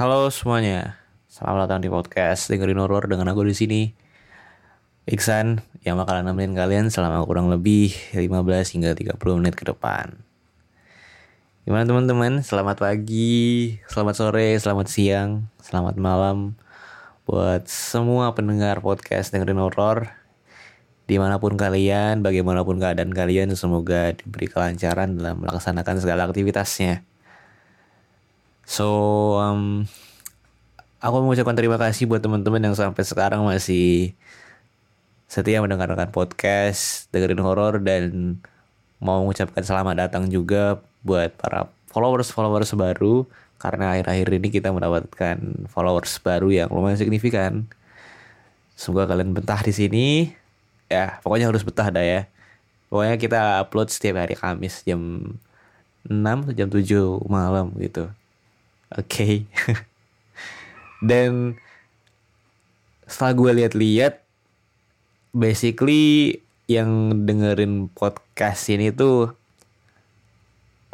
Halo semuanya, selamat datang di podcast dengerin horor dengan aku di sini. Iksan yang bakalan nemenin kalian selama kurang lebih 15 hingga 30 menit ke depan. Gimana teman-teman? Selamat pagi, selamat sore, selamat siang, selamat malam buat semua pendengar podcast dengerin horor di mana pun kalian, bagaimanapun keadaan kalian, semoga diberi kelancaran dalam melaksanakan segala aktivitasnya. So, um, aku mengucapkan terima kasih buat teman-teman yang sampai sekarang masih setia mendengarkan podcast, dengerin horor dan mau mengucapkan selamat datang juga buat para followers-followers baru karena akhir-akhir ini kita mendapatkan followers baru yang lumayan signifikan. Semoga kalian betah di sini. Ya, pokoknya harus betah dah ya. Pokoknya kita upload setiap hari Kamis jam 6 atau jam 7 malam gitu. Oke. Dan setelah gue lihat-lihat, basically yang dengerin podcast ini tuh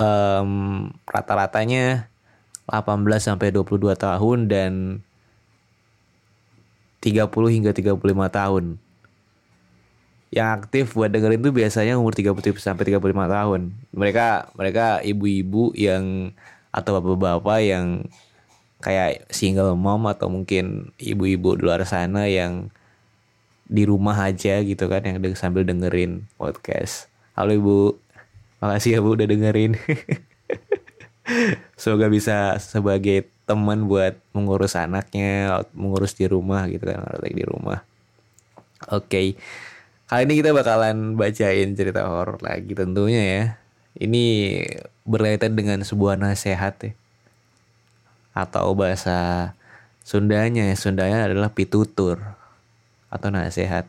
um, rata-ratanya 18 sampai 22 tahun dan 30 hingga 35 tahun. Yang aktif buat dengerin tuh biasanya umur 30 sampai 35 tahun. Mereka mereka ibu-ibu yang atau bapak-bapak yang kayak single mom atau mungkin ibu-ibu di luar sana yang di rumah aja gitu kan yang sambil dengerin podcast. Halo ibu, makasih ya bu udah dengerin. Semoga bisa sebagai teman buat mengurus anaknya, mengurus di rumah gitu kan, lagi di rumah. Oke, okay. kali ini kita bakalan bacain cerita horor lagi tentunya ya. Ini berkaitan dengan sebuah nasihat ya. Atau bahasa Sundanya, Sundanya adalah pitutur atau nasihat.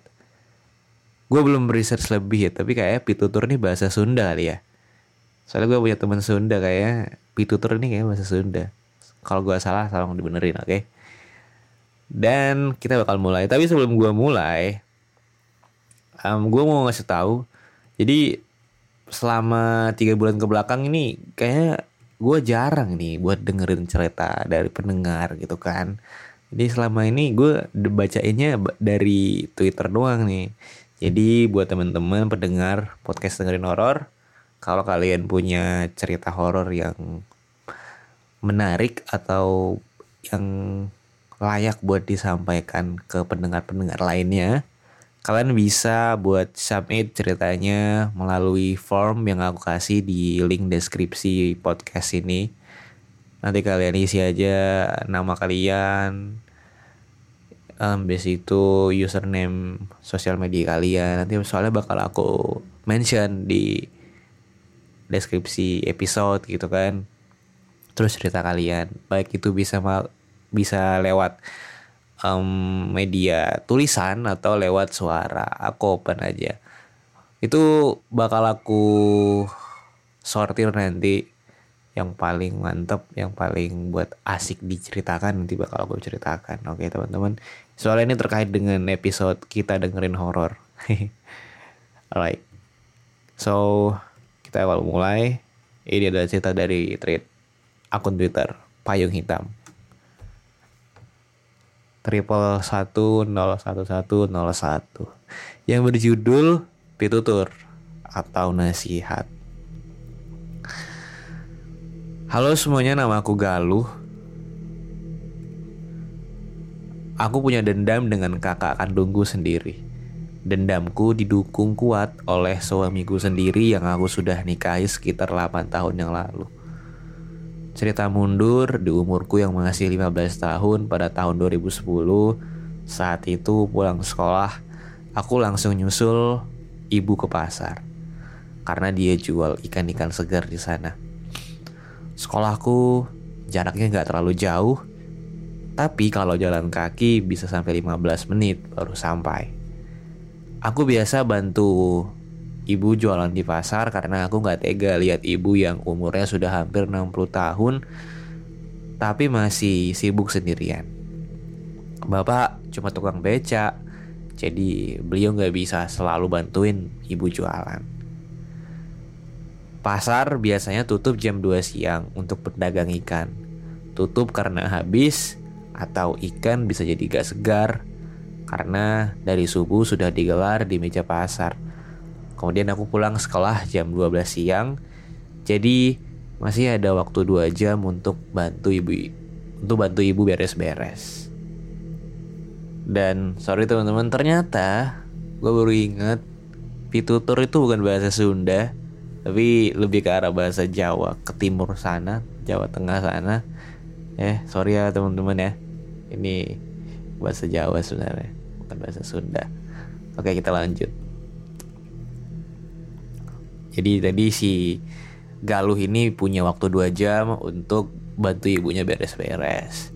Gue belum research lebih ya, tapi kayak pitutur ini bahasa Sunda kali ya. Soalnya gue punya teman Sunda kayak pitutur ini kayak bahasa Sunda. Kalau gue salah, tolong dibenerin, oke? Okay? Dan kita bakal mulai. Tapi sebelum gue mulai, um, gue mau ngasih tahu. Jadi selama tiga bulan ke belakang ini kayak gue jarang nih buat dengerin cerita dari pendengar gitu kan. Jadi selama ini gue bacainnya dari Twitter doang nih. Jadi buat teman-teman pendengar podcast dengerin horor, kalau kalian punya cerita horor yang menarik atau yang layak buat disampaikan ke pendengar-pendengar lainnya, kalian bisa buat submit ceritanya melalui form yang aku kasih di link deskripsi podcast ini. Nanti kalian isi aja nama kalian, um, base itu username sosial media kalian. Nanti soalnya bakal aku mention di deskripsi episode gitu kan. Terus cerita kalian, baik itu bisa bisa lewat um, media tulisan atau lewat suara. Aku open aja. Itu bakal aku sortir nanti yang paling mantep, yang paling buat asik diceritakan nanti bakal aku ceritakan. Oke teman-teman. Soalnya ini terkait dengan episode kita dengerin horor. Alright. So kita awal mulai. Ini adalah cerita dari tweet akun Twitter Payung Hitam. Triple satu nol satu satu nol satu yang berjudul Pitutur atau Nasihat. Halo semuanya, nama aku Galuh. Aku punya dendam dengan kakak kandungku sendiri. Dendamku didukung kuat oleh suamiku sendiri yang aku sudah nikahi sekitar 8 tahun yang lalu. Cerita mundur di umurku yang masih 15 tahun pada tahun 2010 Saat itu pulang sekolah Aku langsung nyusul ibu ke pasar Karena dia jual ikan-ikan segar di sana Sekolahku jaraknya nggak terlalu jauh, tapi kalau jalan kaki bisa sampai 15 menit baru sampai. Aku biasa bantu ibu jualan di pasar karena aku nggak tega lihat ibu yang umurnya sudah hampir 60 tahun tapi masih sibuk sendirian. Bapak cuma tukang beca, jadi beliau nggak bisa selalu bantuin ibu jualan. Pasar biasanya tutup jam 2 siang untuk berdagang ikan. Tutup karena habis atau ikan bisa jadi gak segar karena dari subuh sudah digelar di meja pasar. Kemudian aku pulang sekolah jam 12 siang. Jadi masih ada waktu 2 jam untuk bantu ibu untuk bantu ibu beres-beres. Dan sorry teman-teman ternyata gue baru inget pitutur itu bukan bahasa Sunda tapi lebih ke arah bahasa Jawa ke timur sana Jawa Tengah sana eh sorry ya teman-teman ya ini bahasa Jawa sebenarnya bukan bahasa Sunda oke kita lanjut jadi tadi si Galuh ini punya waktu dua jam untuk bantu ibunya beres-beres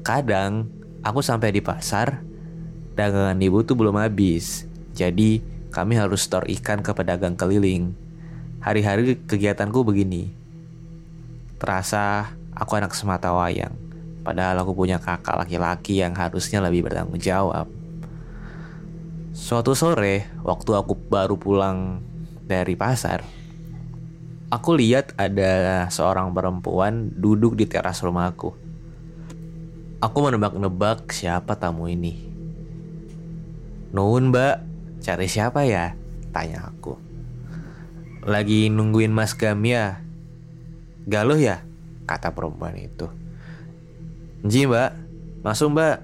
kadang aku sampai di pasar dagangan ibu tuh belum habis jadi kami harus store ikan ke pedagang keliling Hari-hari kegiatanku begini. Terasa aku anak semata wayang, padahal aku punya kakak laki-laki yang harusnya lebih bertanggung jawab. Suatu sore, waktu aku baru pulang dari pasar, aku lihat ada seorang perempuan duduk di teras rumahku. Aku menebak-nebak siapa tamu ini. Nuhun mbak, cari siapa ya? Tanya aku. Lagi nungguin Mas Gamya. Galuh ya? Kata perempuan itu. Ji mbak, masuk mbak.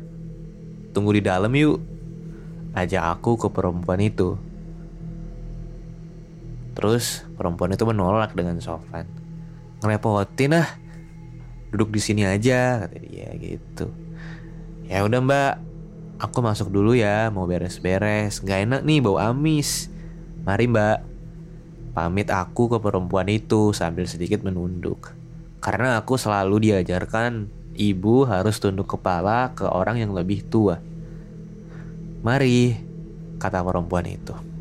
Tunggu di dalam yuk. Ajak aku ke perempuan itu. Terus perempuan itu menolak dengan sopan. Ngerepotin ah. Duduk di sini aja kata dia gitu. Ya udah mbak, aku masuk dulu ya, mau beres-beres. Gak enak nih bau amis. Mari mbak. Pamit aku ke perempuan itu sambil sedikit menunduk. Karena aku selalu diajarkan ibu harus tunduk kepala ke orang yang lebih tua. Mari, kata perempuan itu.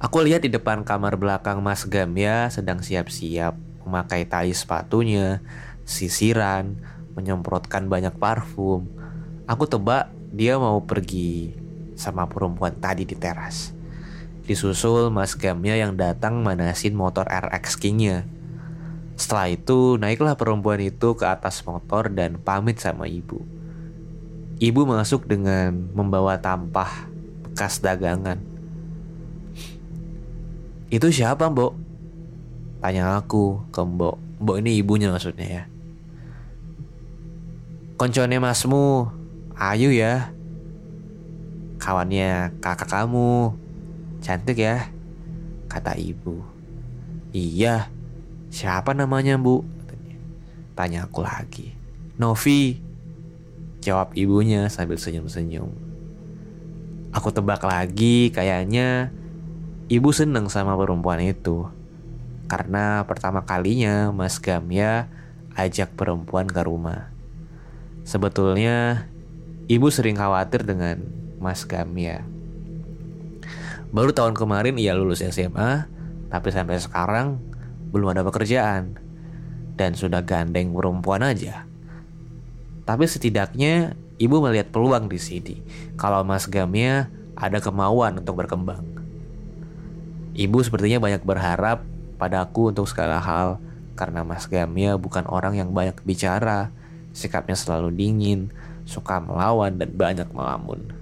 Aku lihat di depan kamar belakang Mas Gamya sedang siap-siap memakai tali sepatunya, sisiran, menyemprotkan banyak parfum. Aku tebak dia mau pergi sama perempuan tadi di teras. Disusul Mas Gamnya yang datang manasin motor RX Kingnya. Setelah itu naiklah perempuan itu ke atas motor dan pamit sama ibu. Ibu masuk dengan membawa tampah bekas dagangan. Itu siapa mbok? Tanya aku ke mbok. Mbok ini ibunya maksudnya ya. Koncone masmu, Ayu ya. Kawannya kakak kamu, Cantik ya, kata ibu. Iya, siapa namanya bu? Tanya aku lagi. Novi, jawab ibunya sambil senyum-senyum. Aku tebak lagi kayaknya ibu seneng sama perempuan itu. Karena pertama kalinya Mas Gamya ajak perempuan ke rumah. Sebetulnya ibu sering khawatir dengan Mas Gamya Baru tahun kemarin ia lulus SMA, tapi sampai sekarang belum ada pekerjaan. Dan sudah gandeng perempuan aja. Tapi setidaknya ibu melihat peluang di sini. Kalau Mas Gamia ada kemauan untuk berkembang. Ibu sepertinya banyak berharap pada aku untuk segala hal karena Mas Gamia bukan orang yang banyak bicara, sikapnya selalu dingin, suka melawan dan banyak melamun.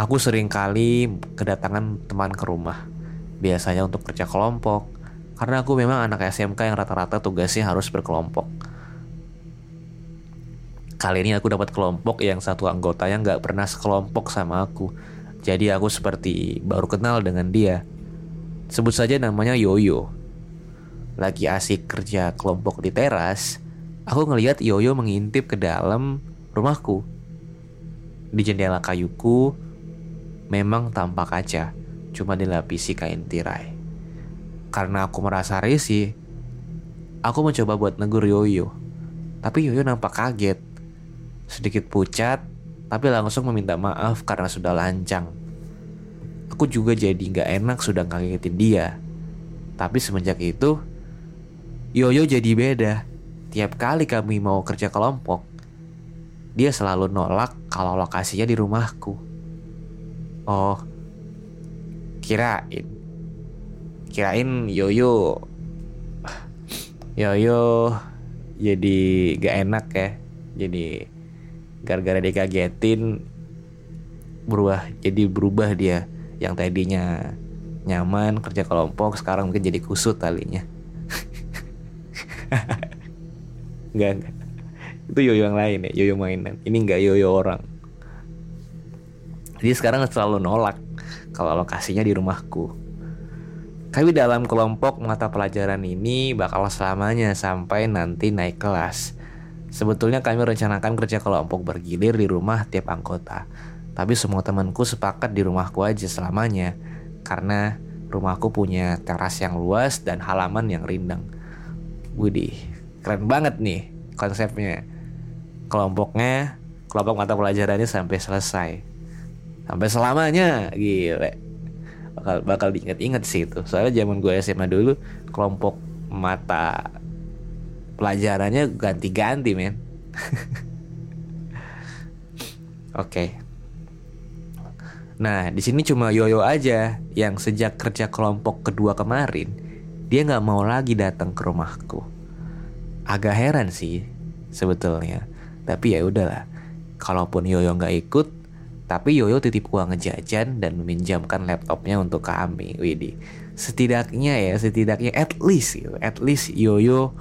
Aku sering kali kedatangan teman ke rumah, biasanya untuk kerja kelompok, karena aku memang anak SMK yang rata-rata tugasnya harus berkelompok. Kali ini aku dapat kelompok yang satu anggotanya nggak pernah sekelompok sama aku, jadi aku seperti baru kenal dengan dia. Sebut saja namanya Yoyo. Lagi asik kerja kelompok di teras, aku ngelihat Yoyo mengintip ke dalam rumahku. Di jendela kayuku memang tanpa kaca, cuma dilapisi kain tirai. Karena aku merasa risih, aku mencoba buat negur Yoyo. Tapi Yoyo nampak kaget. Sedikit pucat, tapi langsung meminta maaf karena sudah lancang. Aku juga jadi gak enak sudah ngagetin dia. Tapi semenjak itu, Yoyo jadi beda. Tiap kali kami mau kerja kelompok, dia selalu nolak kalau lokasinya di rumahku. Oh, kirain. Kirain Yoyo Yoyo jadi gak enak ya. Jadi gara-gara dikagetin berubah jadi berubah dia yang tadinya nyaman kerja kelompok sekarang mungkin jadi kusut talinya Enggak, enggak. Itu yoyo yang lain ya, yoyo mainan. Ini enggak yoyo orang. Jadi sekarang selalu nolak kalau lokasinya di rumahku. Kami dalam kelompok mata pelajaran ini bakal selamanya sampai nanti naik kelas. Sebetulnya kami rencanakan kerja kelompok bergilir di rumah tiap anggota. Tapi semua temanku sepakat di rumahku aja selamanya. Karena rumahku punya teras yang luas dan halaman yang rindang. Widih, keren banget nih konsepnya. Kelompoknya, kelompok mata pelajarannya sampai selesai. Sampai selamanya, gile. Bakal bakal diingat-ingat sih itu. Soalnya zaman gue SMA dulu, kelompok mata pelajarannya ganti-ganti, men. Oke. Okay. Nah, di sini cuma Yoyo aja yang sejak kerja kelompok kedua kemarin, dia nggak mau lagi datang ke rumahku. Agak heran sih sebetulnya, tapi ya udahlah. Kalaupun Yoyo nggak ikut, tapi Yoyo titip uang jajan dan meminjamkan laptopnya untuk kami. Widih, setidaknya ya, setidaknya at least, at least Yoyo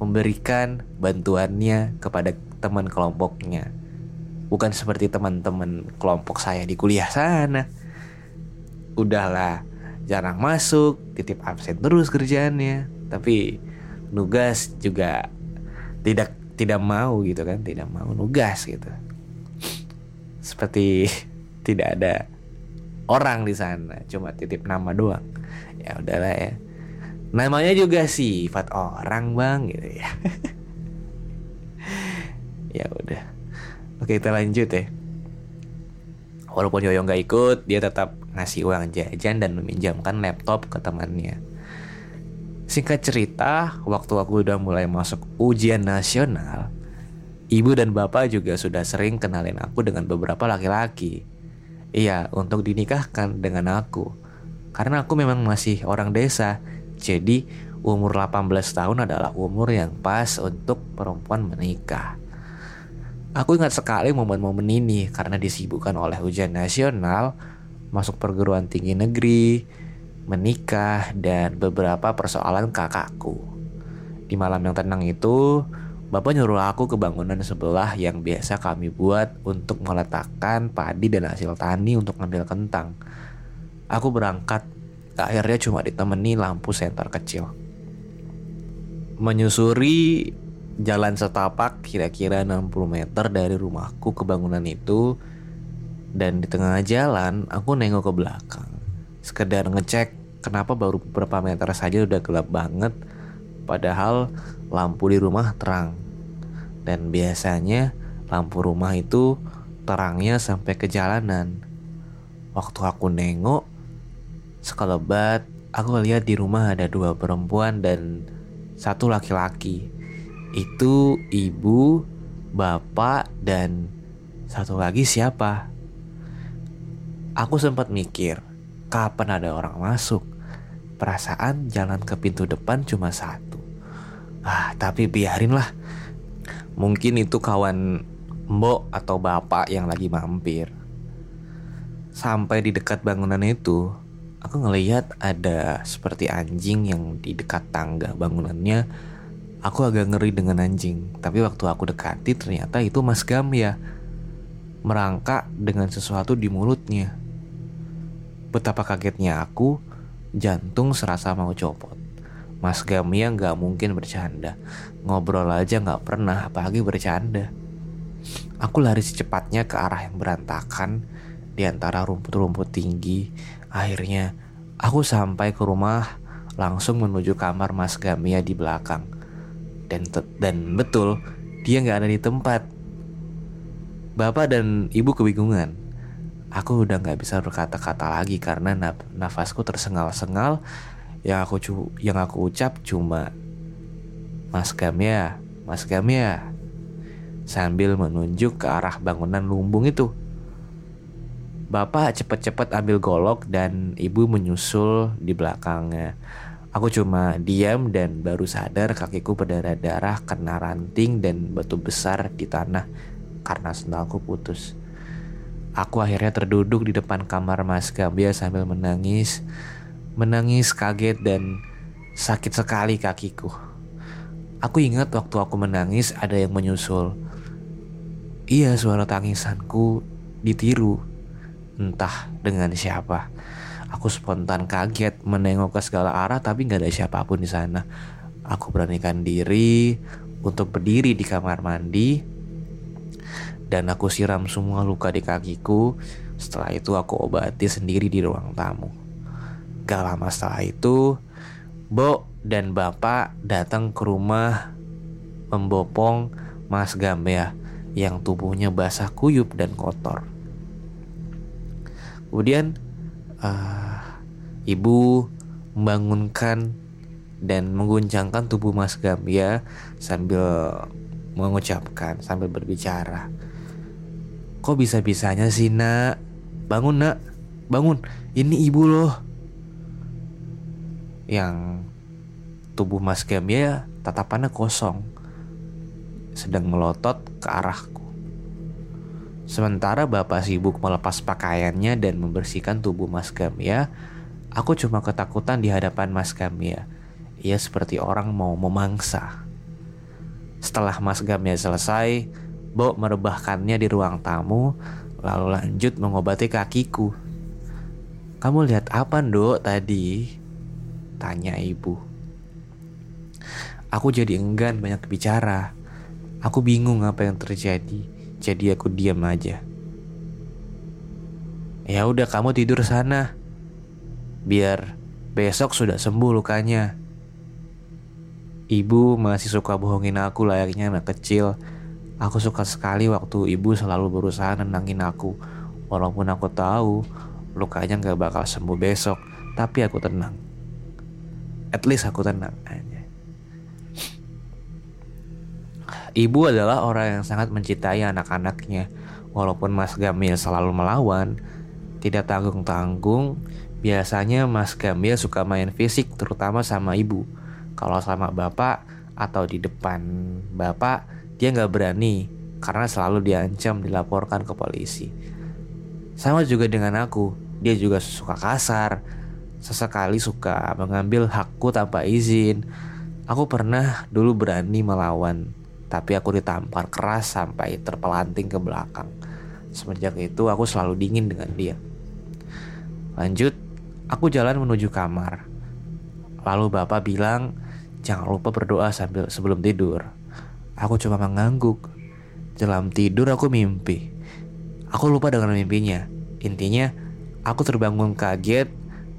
memberikan bantuannya kepada teman kelompoknya bukan seperti teman-teman kelompok saya di kuliah sana. Udahlah, jarang masuk, titip absen terus kerjaannya. Tapi nugas juga tidak tidak mau gitu kan, tidak mau nugas gitu. Seperti tidak ada orang di sana, cuma titip nama doang. Ya udahlah ya. Namanya juga sifat orang, Bang gitu ya. ya udah. Oke kita lanjut ya Walaupun Yoyo nggak ikut Dia tetap ngasih uang jajan Dan meminjamkan laptop ke temannya Singkat cerita Waktu aku udah mulai masuk ujian nasional Ibu dan bapak juga sudah sering kenalin aku dengan beberapa laki-laki Iya untuk dinikahkan dengan aku Karena aku memang masih orang desa Jadi umur 18 tahun adalah umur yang pas untuk perempuan menikah Aku ingat sekali momen-momen ini karena disibukkan oleh ujian nasional, masuk perguruan tinggi negeri, menikah, dan beberapa persoalan kakakku. Di malam yang tenang itu, Bapak nyuruh aku ke bangunan sebelah yang biasa kami buat untuk meletakkan padi dan hasil tani untuk ngambil kentang. Aku berangkat, akhirnya cuma ditemani lampu senter kecil. Menyusuri jalan setapak kira-kira 60 meter dari rumahku ke bangunan itu dan di tengah jalan aku nengok ke belakang. Sekedar ngecek kenapa baru beberapa meter saja udah gelap banget padahal lampu di rumah terang. Dan biasanya lampu rumah itu terangnya sampai ke jalanan. Waktu aku nengok, sekelebat aku lihat di rumah ada dua perempuan dan satu laki-laki. Itu ibu, bapak, dan satu lagi siapa? Aku sempat mikir, kapan ada orang masuk? Perasaan jalan ke pintu depan cuma satu. Ah, tapi biarinlah. Mungkin itu kawan mbok atau bapak yang lagi mampir. Sampai di dekat bangunan itu, aku ngelihat ada seperti anjing yang di dekat tangga bangunannya. Aku agak ngeri dengan anjing, tapi waktu aku dekati ternyata itu Mas Gamya merangkak dengan sesuatu di mulutnya. Betapa kagetnya aku, jantung serasa mau copot. Mas Gamia nggak mungkin bercanda, ngobrol aja nggak pernah, apalagi bercanda. Aku lari secepatnya ke arah yang berantakan di antara rumput-rumput tinggi. Akhirnya, aku sampai ke rumah langsung menuju kamar Mas Gamia di belakang. Dan dan betul, dia nggak ada di tempat. Bapak dan ibu kebingungan. Aku udah nggak bisa berkata-kata lagi karena nafasku tersengal-sengal. Yang aku yang aku ucap cuma Mas Gamia, Mas Gamia. Sambil menunjuk ke arah bangunan lumbung itu. Bapak cepet-cepet ambil golok dan ibu menyusul di belakangnya. Aku cuma diam dan baru sadar kakiku berdarah-darah kena ranting dan batu besar di tanah karena sendalku putus. Aku akhirnya terduduk di depan kamar Mas Gambia sambil menangis. Menangis kaget dan sakit sekali kakiku. Aku ingat waktu aku menangis ada yang menyusul. Iya suara tangisanku ditiru. Entah dengan siapa. Aku spontan kaget menengok ke segala arah tapi nggak ada siapa pun di sana. Aku beranikan diri untuk berdiri di kamar mandi dan aku siram semua luka di kakiku. Setelah itu aku obati sendiri di ruang tamu. Gak lama setelah itu, Bo dan Bapak datang ke rumah membopong Mas Gambea yang tubuhnya basah kuyup dan kotor. Kemudian uh, ibu membangunkan dan mengguncangkan tubuh Mas Gambia sambil mengucapkan sambil berbicara. Kok bisa-bisanya sih nak? Bangun nak, bangun. Ini ibu loh. Yang tubuh Mas Gamya tatapannya kosong. Sedang melotot ke arahku. Sementara bapak sibuk melepas pakaiannya dan membersihkan tubuh Mas Gamya, aku cuma ketakutan di hadapan Mas Gamya. Ia seperti orang mau memangsa. Setelah Mas Gamya selesai, Bo merebahkannya di ruang tamu, lalu lanjut mengobati kakiku. Kamu lihat apa, Dok, tadi? Tanya ibu. Aku jadi enggan banyak bicara. Aku bingung apa yang terjadi, jadi aku diam aja. Ya udah kamu tidur sana. Biar besok sudah sembuh lukanya. Ibu masih suka bohongin aku layaknya anak kecil Aku suka sekali waktu ibu selalu berusaha nenangin aku. Walaupun aku tahu lukanya gak bakal sembuh besok, tapi aku tenang. At least aku tenang Ibu adalah orang yang sangat mencintai anak-anaknya. Walaupun Mas Gamil selalu melawan, tidak tanggung-tanggung, biasanya Mas Gamil suka main fisik terutama sama ibu. Kalau sama bapak atau di depan bapak, dia nggak berani karena selalu diancam dilaporkan ke polisi. Sama juga dengan aku, dia juga suka kasar, sesekali suka mengambil hakku tanpa izin. Aku pernah dulu berani melawan, tapi aku ditampar keras sampai terpelanting ke belakang. Semenjak itu aku selalu dingin dengan dia. Lanjut, aku jalan menuju kamar. Lalu bapak bilang, jangan lupa berdoa sambil sebelum tidur. Aku cuma mengangguk. Dalam tidur aku mimpi. Aku lupa dengan mimpinya. Intinya, aku terbangun kaget,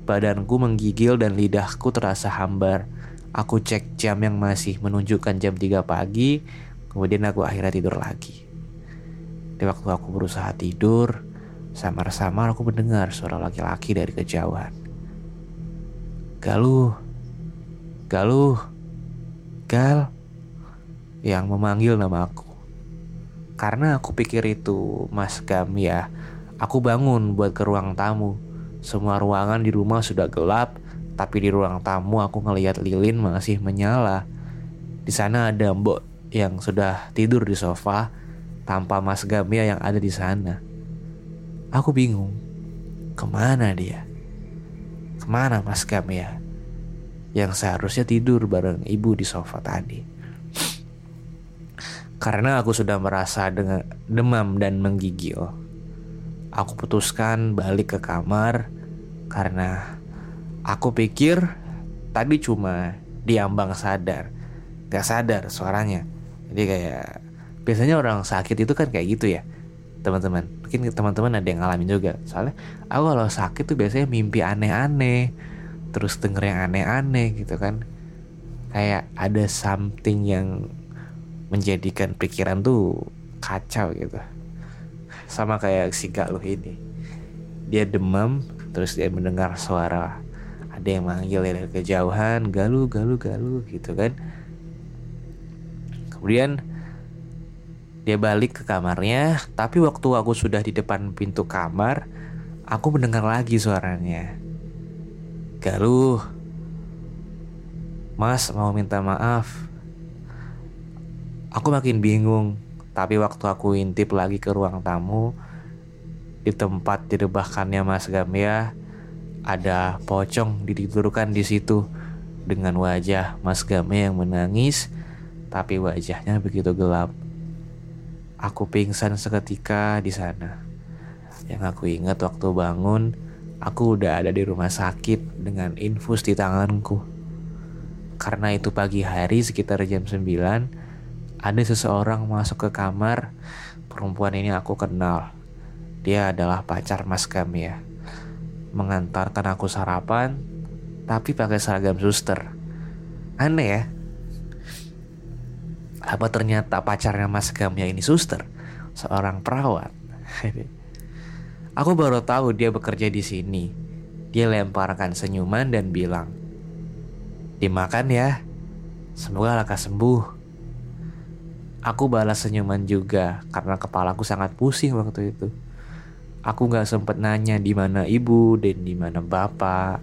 badanku menggigil dan lidahku terasa hambar. Aku cek jam yang masih menunjukkan jam 3 pagi, kemudian aku akhirnya tidur lagi. Di waktu aku berusaha tidur, Samar-samar aku mendengar suara laki-laki dari kejauhan. Galuh, Galuh, Gal, yang memanggil nama aku. Karena aku pikir itu Mas Gam ya, aku bangun buat ke ruang tamu. Semua ruangan di rumah sudah gelap, tapi di ruang tamu aku ngelihat lilin masih menyala. Di sana ada Mbok yang sudah tidur di sofa tanpa Mas Gamia yang ada di sana. Aku bingung, ke mana dia? Ke mana Mas Gamia? Yang seharusnya tidur bareng ibu di sofa tadi. Karena aku sudah merasa dengan demam dan menggigil. Aku putuskan balik ke kamar karena aku pikir tadi cuma diambang sadar. Gak sadar suaranya. Jadi kayak biasanya orang sakit itu kan kayak gitu ya teman-teman. Mungkin teman-teman ada yang ngalamin juga. Soalnya aku kalau sakit tuh biasanya mimpi aneh-aneh terus denger yang aneh-aneh gitu kan. Kayak ada something yang menjadikan pikiran tuh kacau gitu. Sama kayak si Galuh ini. Dia demam terus dia mendengar suara ada yang manggil dari kejauhan Galuh Galuh Galuh gitu kan kemudian dia balik ke kamarnya, tapi waktu aku sudah di depan pintu kamar, aku mendengar lagi suaranya. Galuh, Mas mau minta maaf. Aku makin bingung, tapi waktu aku intip lagi ke ruang tamu, di tempat direbahkannya Mas Gamya, ada pocong ditidurkan di situ dengan wajah Mas Gamya yang menangis, tapi wajahnya begitu gelap. Aku pingsan seketika di sana. Yang aku ingat waktu bangun, aku udah ada di rumah sakit dengan infus di tanganku. Karena itu pagi hari sekitar jam 9, ada seseorang masuk ke kamar. Perempuan ini aku kenal. Dia adalah pacar Mas Gamia. Mengantarkan aku sarapan, tapi pakai seragam suster. Aneh ya, apa ternyata pacarnya Mas Gamya ini suster, seorang perawat. Aku baru tahu dia bekerja di sini. Dia lemparkan senyuman dan bilang, "Dimakan ya, semoga lekas sembuh." Aku balas senyuman juga karena kepalaku sangat pusing waktu itu. Aku gak sempet nanya di mana ibu dan di mana bapak.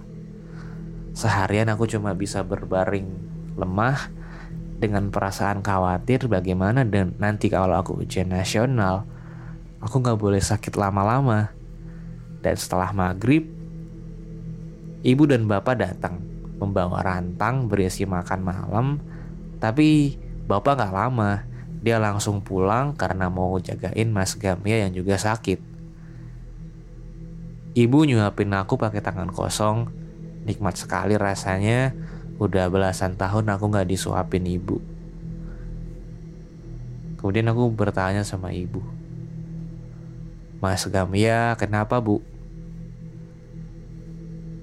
Seharian aku cuma bisa berbaring lemah dengan perasaan khawatir bagaimana dan nanti kalau aku ujian nasional aku nggak boleh sakit lama-lama. Dan setelah maghrib ibu dan bapak datang membawa rantang berisi makan malam. Tapi bapak nggak lama dia langsung pulang karena mau jagain Mas Gamya yang juga sakit ibu nyuapin aku pakai tangan kosong nikmat sekali rasanya Udah belasan tahun aku gak disuapin ibu. Kemudian aku bertanya sama ibu. Mas Gamya kenapa bu?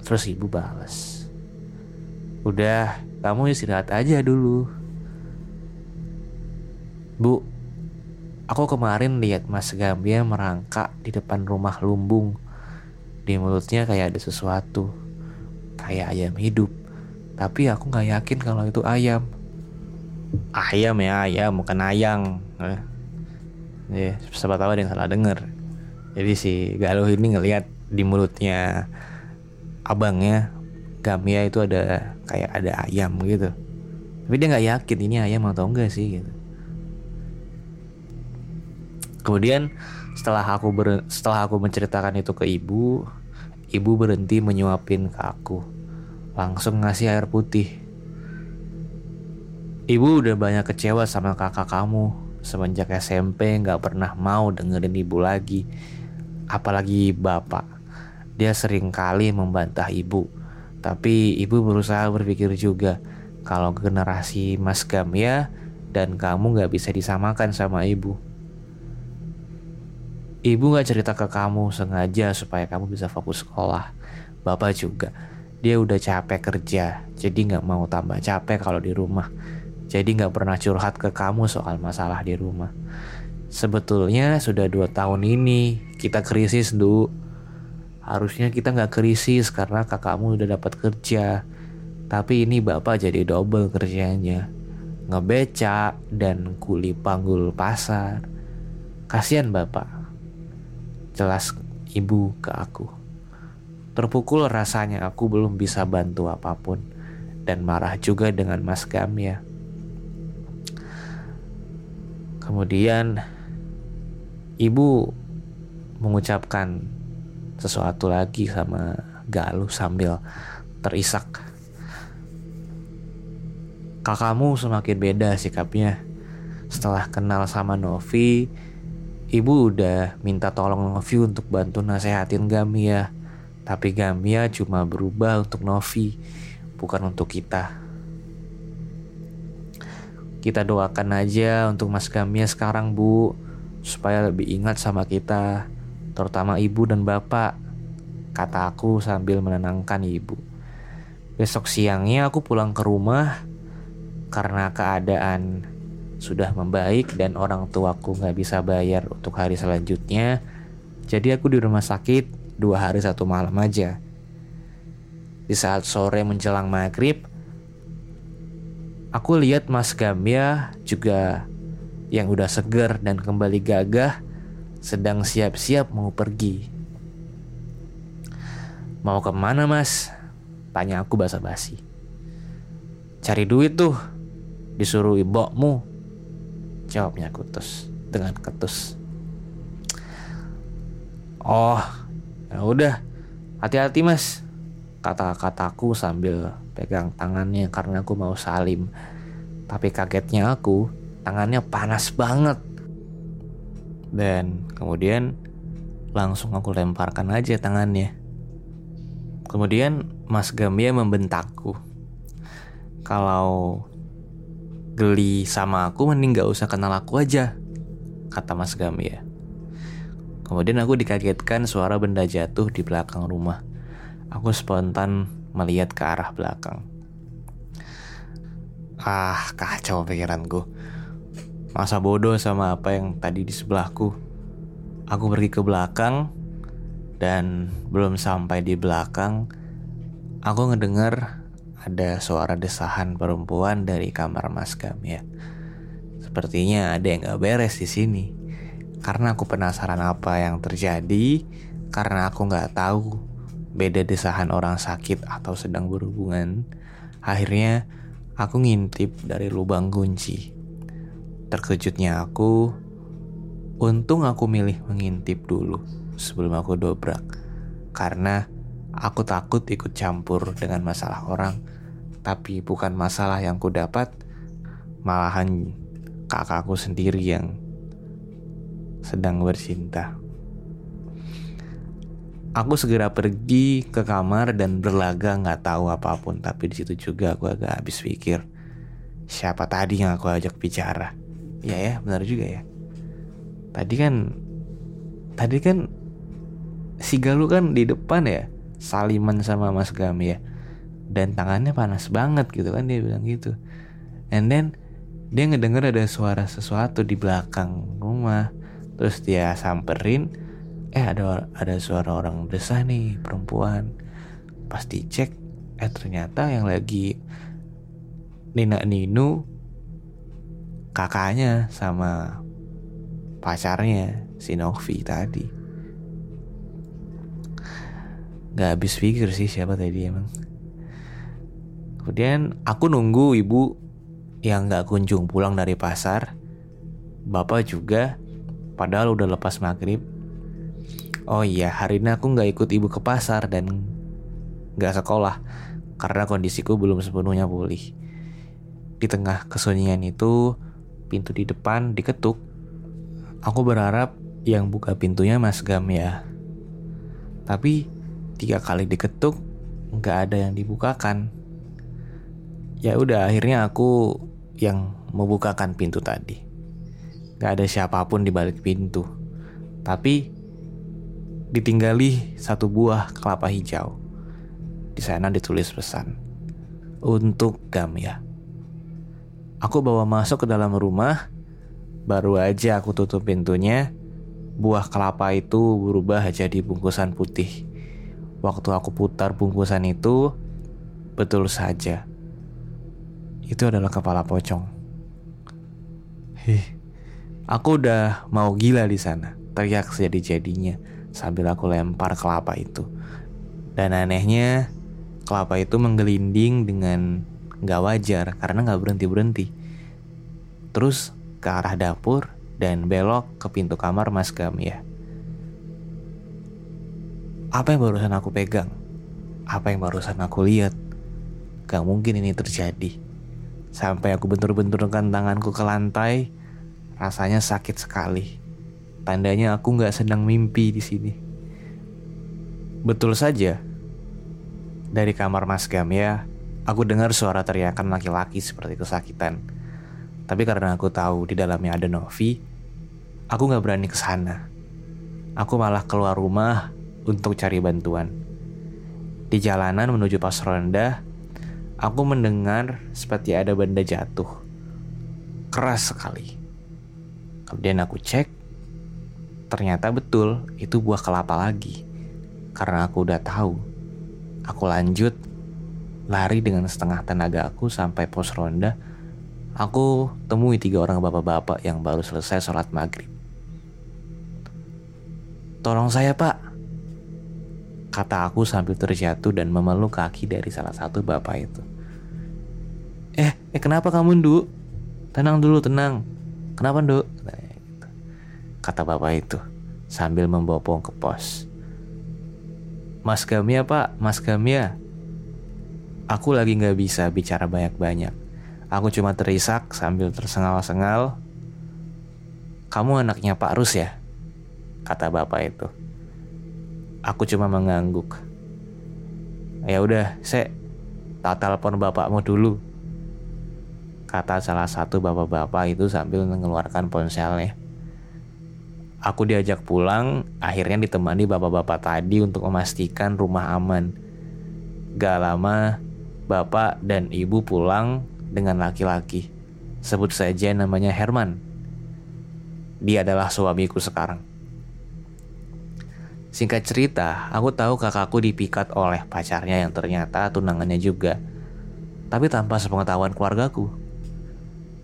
Terus ibu balas. Udah, kamu istirahat aja dulu. Bu, aku kemarin lihat Mas Gambia merangkak di depan rumah lumbung. Di mulutnya kayak ada sesuatu. Kayak ayam hidup. Tapi aku nggak yakin kalau itu ayam. Ayam ya ayam, bukan ayang. Eh. Ya, siapa tahu ada yang salah denger. Jadi si Galuh ini ngelihat di mulutnya abangnya Gamia itu ada kayak ada ayam gitu. Tapi dia nggak yakin ini ayam atau enggak sih gitu. Kemudian setelah aku ber, setelah aku menceritakan itu ke ibu, ibu berhenti menyuapin ke aku langsung ngasih air putih. Ibu udah banyak kecewa sama kakak kamu semenjak SMP nggak pernah mau dengerin ibu lagi. Apalagi bapak, dia sering kali membantah ibu. Tapi ibu berusaha berpikir juga kalau generasi Mas Gamya dan kamu nggak bisa disamakan sama ibu. Ibu gak cerita ke kamu sengaja supaya kamu bisa fokus sekolah. Bapak juga dia udah capek kerja, jadi nggak mau tambah capek kalau di rumah. Jadi nggak pernah curhat ke kamu soal masalah di rumah. Sebetulnya sudah dua tahun ini kita krisis, Du. Harusnya kita nggak krisis karena kakakmu udah dapat kerja. Tapi ini bapak jadi double kerjanya. Ngebeca dan kuli panggul pasar. Kasihan bapak. Jelas ibu ke aku. Terpukul rasanya aku belum bisa bantu apa pun. Dan marah juga dengan Mas Gamya. Kemudian ibu mengucapkan sesuatu lagi sama Galuh sambil terisak. Kakakmu semakin beda sikapnya. Setelah kenal sama Novi, ibu udah minta tolong Novi untuk bantu nasehatin Gamia. Tapi Gamia cuma berubah untuk Novi, bukan untuk kita. Kita doakan aja untuk Mas Gamia sekarang, Bu, supaya lebih ingat sama kita, terutama ibu dan bapak, kata aku sambil menenangkan ibu. Besok siangnya aku pulang ke rumah karena keadaan sudah membaik dan orang tuaku nggak bisa bayar untuk hari selanjutnya. Jadi aku di rumah sakit dua hari satu malam aja. Di saat sore menjelang maghrib, aku lihat Mas Gambia juga yang udah seger dan kembali gagah sedang siap-siap mau pergi. Mau ke mana mas? Tanya aku basa-basi. Cari duit tuh, disuruh ibumu. Jawabnya kutus dengan ketus. Oh, ya udah, hati-hati mas. Kata-kataku sambil pegang tangannya karena aku mau salim. Tapi kagetnya aku, tangannya panas banget. Dan kemudian langsung aku lemparkan aja tangannya. Kemudian Mas Gambia membentakku. Kalau geli sama aku mending gak usah kenal aku aja, kata Mas Gambia. Kemudian aku dikagetkan suara benda jatuh di belakang rumah. Aku spontan melihat ke arah belakang. Ah, kacau pikiranku. Masa bodoh sama apa yang tadi di sebelahku. Aku pergi ke belakang dan belum sampai di belakang, aku ngedengar ada suara desahan perempuan dari kamar Mas Gam ya. Sepertinya ada yang gak beres di sini. Karena aku penasaran apa yang terjadi, karena aku nggak tahu beda desahan orang sakit atau sedang berhubungan. Akhirnya aku ngintip dari lubang kunci. Terkejutnya aku, untung aku milih mengintip dulu sebelum aku dobrak. Karena aku takut ikut campur dengan masalah orang, tapi bukan masalah yang ku dapat, malahan kakakku sendiri yang sedang bercinta. Aku segera pergi ke kamar dan berlaga nggak tahu apa pun, tapi di situ juga aku agak habis pikir. Siapa tadi yang aku ajak bicara? Ya ya, benar juga ya. Tadi kan, tadi kan si Galuh kan di depan ya, saliman sama Mas Gam ya, dan tangannya panas banget gitu kan dia bilang gitu. And then dia ngedenger ada suara sesuatu di belakang rumah. Terus dia samperin eh ada ada suara orang desah nih perempuan. Pas dicek eh ternyata yang lagi Nina Ninu kakaknya sama pacarnya si Novi tadi. Gak habis pikir sih siapa tadi emang Kemudian aku nunggu ibu yang gak kunjung pulang dari pasar Bapak juga Padahal udah lepas maghrib. Oh iya, hari ini aku nggak ikut ibu ke pasar dan nggak sekolah karena kondisiku belum sepenuhnya pulih. Di tengah kesunyian itu, pintu di depan diketuk. Aku berharap yang buka pintunya Mas Gam ya. Tapi tiga kali diketuk, nggak ada yang dibukakan. Ya udah, akhirnya aku yang membukakan pintu tadi. Gak ada siapa pun di balik pintu. Tapi ditinggali satu buah kelapa hijau. Di sana ditulis pesan. Untuk Gamya. Aku bawa masuk ke dalam rumah baru aja aku tutup pintunya, buah kelapa itu berubah jadi bungkusan putih. Waktu aku putar bungkusan itu, betul saja. Itu adalah kepala pocong. Hih, aku udah mau gila di sana. Teriak sejadi-jadinya sambil aku lempar kelapa itu. Dan anehnya, kelapa itu menggelinding dengan gak wajar karena gak berhenti-berhenti. Terus ke arah dapur dan belok ke pintu kamar Mas Gamia. Apa yang barusan aku pegang? Apa yang barusan aku lihat? Gak mungkin ini terjadi. Sampai aku bentur-benturkan tanganku ke lantai, rasanya sakit sekali. Tandanya aku gak sedang mimpi di sini. Betul saja, dari kamar Mas Gamia, aku dengar suara teriakan laki-laki seperti kesakitan. Tapi karena aku tahu di dalamnya ada Novi, aku gak berani ke sana. Aku malah keluar rumah untuk cari bantuan. Di jalanan menuju pos ronda, aku mendengar seperti ada benda jatuh. Keras sekali. Kemudian aku cek, ternyata betul itu buah kelapa lagi. Karena aku udah tahu. Aku lanjut lari dengan setengah tenaga aku sampai pos ronda. Aku temui tiga orang bapak-bapak yang baru selesai sholat maghrib. Tolong saya pak, kata aku sambil terjatuh dan memeluk kaki dari salah satu bapak itu. Eh, eh kenapa kamu, Nduk? Tenang dulu, tenang. Kenapa, Nduk? Kata bapak itu sambil membopong ke pos. Mas Gamia, Pak. Mas Gamia. Aku lagi nggak bisa bicara banyak-banyak. Aku cuma terisak sambil tersengal-sengal. Kamu anaknya Pak Rus ya? Kata bapak itu. Aku cuma mengangguk. Ya udah, saya tak telepon bapakmu dulu. Kata salah satu bapak-bapak itu sambil mengeluarkan ponselnya. Aku diajak pulang, akhirnya ditemani bapak-bapak tadi untuk memastikan rumah aman. Gak lama, bapak dan ibu pulang dengan laki-laki. Sebut saja namanya Herman. Dia adalah suamiku sekarang. Singkat cerita, aku tahu kakakku dipikat oleh pacarnya yang ternyata tunangannya juga. Tapi tanpa sepengetahuan keluargaku.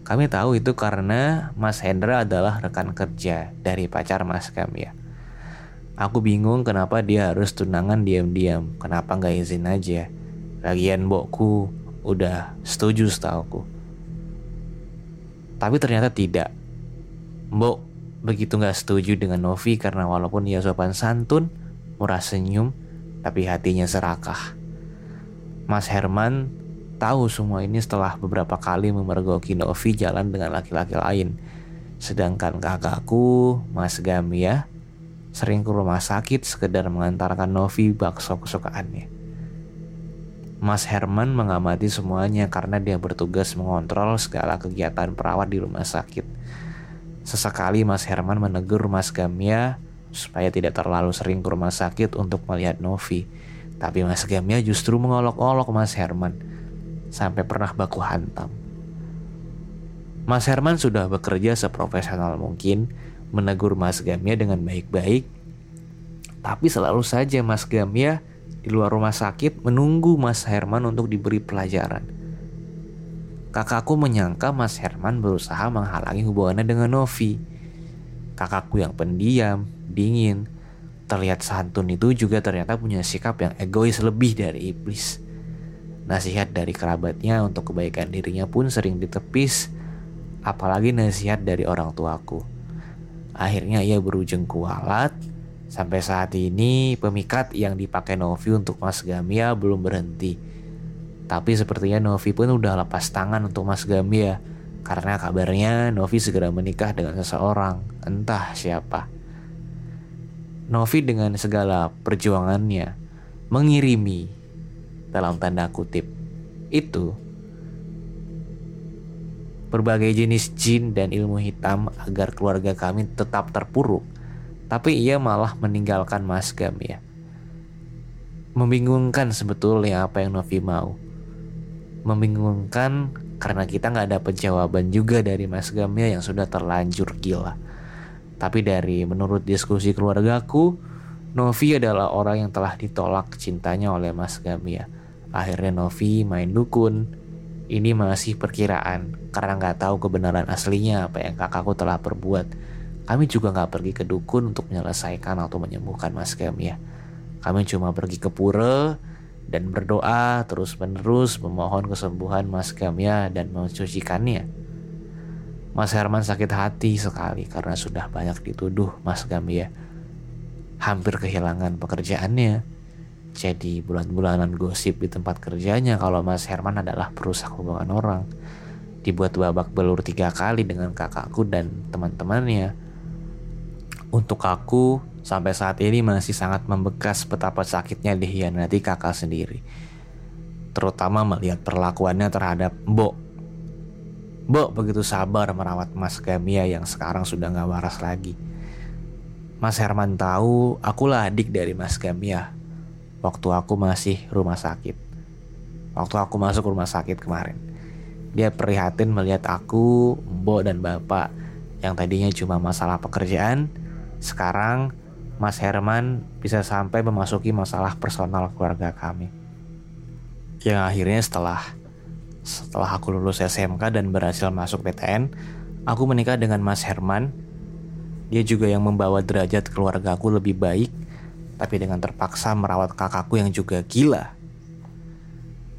Kami tahu itu karena Mas Hendra adalah rekan kerja dari pacar Mas kami ya. Aku bingung kenapa dia harus tunangan diam-diam. Kenapa nggak izin aja? Lagian bokku udah setuju setauku. Tapi ternyata tidak. Mbok begitu nggak setuju dengan Novi karena walaupun ia sopan santun, murah senyum, tapi hatinya serakah. Mas Herman tahu semua ini setelah beberapa kali memergoki Novi jalan dengan laki-laki lain. Sedangkan kakakku, Mas Gamia, sering ke rumah sakit sekedar mengantarkan Novi bakso kesukaannya. Mas Herman mengamati semuanya karena dia bertugas mengontrol segala kegiatan perawat di rumah sakit. Sesekali Mas Herman menegur Mas Gamia supaya tidak terlalu sering ke rumah sakit untuk melihat Novi. Tapi Mas Gamia justru mengolok-olok Mas Herman sampai pernah baku hantam. Mas Herman sudah bekerja seprofesional mungkin, menegur Mas Gamia dengan baik-baik. Tapi selalu saja Mas Gamia di luar rumah sakit menunggu Mas Herman untuk diberi pelajaran. Kakakku menyangka Mas Herman berusaha menghalangi hubungannya dengan Novi. Kakakku yang pendiam, dingin, terlihat santun itu juga ternyata punya sikap yang egois lebih dari iblis. Nasihat dari kerabatnya untuk kebaikan dirinya pun sering ditepis, apalagi nasihat dari orang tuaku. Akhirnya ia berujung kualat, sampai saat ini pemikat yang dipakai Novi untuk Mas Gamia belum berhenti tapi sepertinya Novi pun udah lepas tangan untuk Mas Gambia karena kabarnya Novi segera menikah dengan seseorang, entah siapa. Novi dengan segala perjuangannya mengirimi dalam tanda kutip itu berbagai jenis jin dan ilmu hitam agar keluarga kami tetap terpuruk. Tapi ia malah meninggalkan Mas Gambia. Membingungkan sebetulnya apa yang Novi mau. Membingungkan karena kita nggak dapet jawaban juga dari Mas Gamya yang sudah terlanjur gila. Tapi dari menurut diskusi keluargaku, Novi adalah orang yang telah ditolak cintanya oleh Mas Gamya. Akhirnya Novi main dukun. Ini masih perkiraan karena nggak tahu kebenaran aslinya apa yang kakakku telah perbuat. Kami juga nggak pergi ke dukun untuk menyelesaikan atau menyembuhkan Mas Gamya. Kami cuma pergi ke pura dan berdoa terus-menerus memohon kesembuhan Mas Gamya dan mencucikannya. Mas Herman sakit hati sekali karena sudah banyak dituduh Mas Gamya. Hampir kehilangan pekerjaannya. Jadi bulan-bulanan gosip di tempat kerjanya kalau Mas Herman adalah perusak hubungan orang. Dibuat babak belur tiga kali dengan kakakku dan teman-temannya. Untuk aku, sampai saat ini masih sangat membekas betapa sakitnya dihianati kakak sendiri. Terutama melihat perlakuannya terhadap Mbok. Mbok begitu sabar merawat Mas Gamia yang sekarang sudah gak waras lagi. Mas Herman tahu akulah adik dari Mas Gamia. Waktu aku masih rumah sakit. Waktu aku masuk rumah sakit kemarin. Dia prihatin melihat aku, Mbok dan Bapak yang tadinya cuma masalah pekerjaan, sekarang Mas Herman bisa sampai memasuki masalah personal keluarga kami. Yang akhirnya setelah setelah aku lulus SMK dan berhasil masuk PTN, aku menikah dengan Mas Herman. Dia juga yang membawa derajat keluarga aku lebih baik, tapi dengan terpaksa merawat kakakku yang juga gila.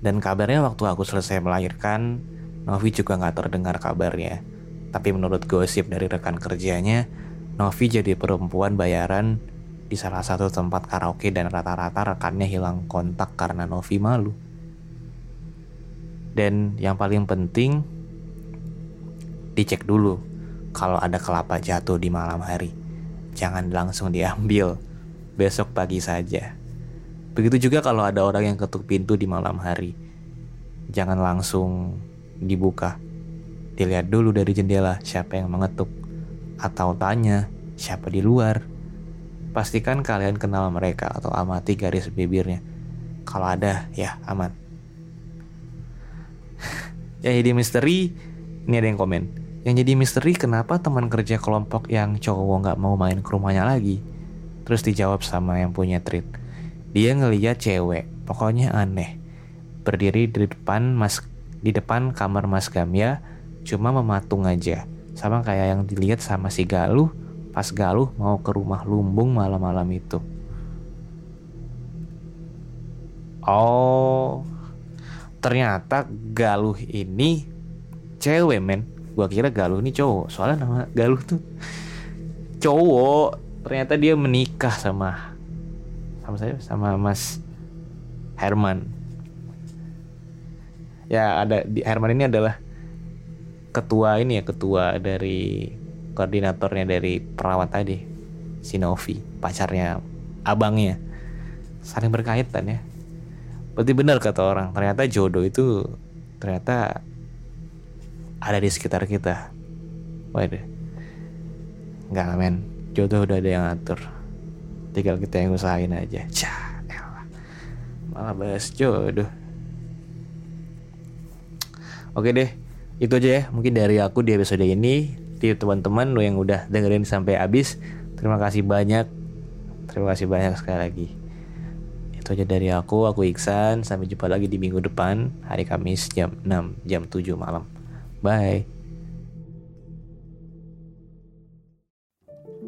Dan kabarnya waktu aku selesai melahirkan, Novi juga nggak terdengar kabarnya. Tapi menurut gosip dari rekan kerjanya, Novi jadi perempuan bayaran di salah satu tempat karaoke dan rata-rata rekannya hilang kontak karena Novi malu. Dan yang paling penting, dicek dulu kalau ada kelapa jatuh di malam hari. Jangan langsung diambil, besok pagi saja. Begitu juga kalau ada orang yang ketuk pintu di malam hari. Jangan langsung dibuka. Dilihat dulu dari jendela siapa yang mengetuk. Atau tanya siapa di luar. Pastikan kalian kenal mereka atau amati garis bibirnya. Kalau ada, ya aman. yang jadi misteri, ini ada yang komen. Yang jadi misteri kenapa teman kerja kelompok yang cowok nggak mau main ke rumahnya lagi. Terus dijawab sama yang punya treat. Dia ngeliat cewek, pokoknya aneh. Berdiri di depan mas di depan kamar Mas Gamya, cuma mematung aja. Sama kayak yang dilihat sama si Galuh pas Galuh mau ke rumah lumbung malam-malam itu. Oh, ternyata Galuh ini cewek men. Gua kira Galuh ini cowok. Soalnya nama Galuh tuh cowok. Ternyata dia menikah sama sama saya sama Mas Herman. Ya ada di Herman ini adalah ketua ini ya ketua dari koordinatornya dari perawat tadi si Novi pacarnya abangnya. Saling berkaitan ya. Berarti benar kata orang ternyata jodoh itu ternyata ada di sekitar kita. Waduh. Nggak men. Jodoh udah ada yang atur tinggal kita yang usahain aja. Cah, malah bahas jodoh. Oke deh itu aja ya mungkin dari aku di episode ini. Di teman-teman lo yang udah dengerin sampai habis terima kasih banyak. Terima kasih banyak sekali lagi. Itu aja dari aku aku Iksan. Sampai jumpa lagi di minggu depan hari Kamis jam 6 jam 7 malam. Bye.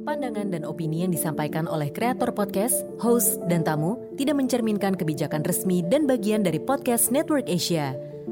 Pandangan dan opini yang disampaikan oleh kreator podcast, host, dan tamu tidak mencerminkan kebijakan resmi dan bagian dari podcast Network Asia.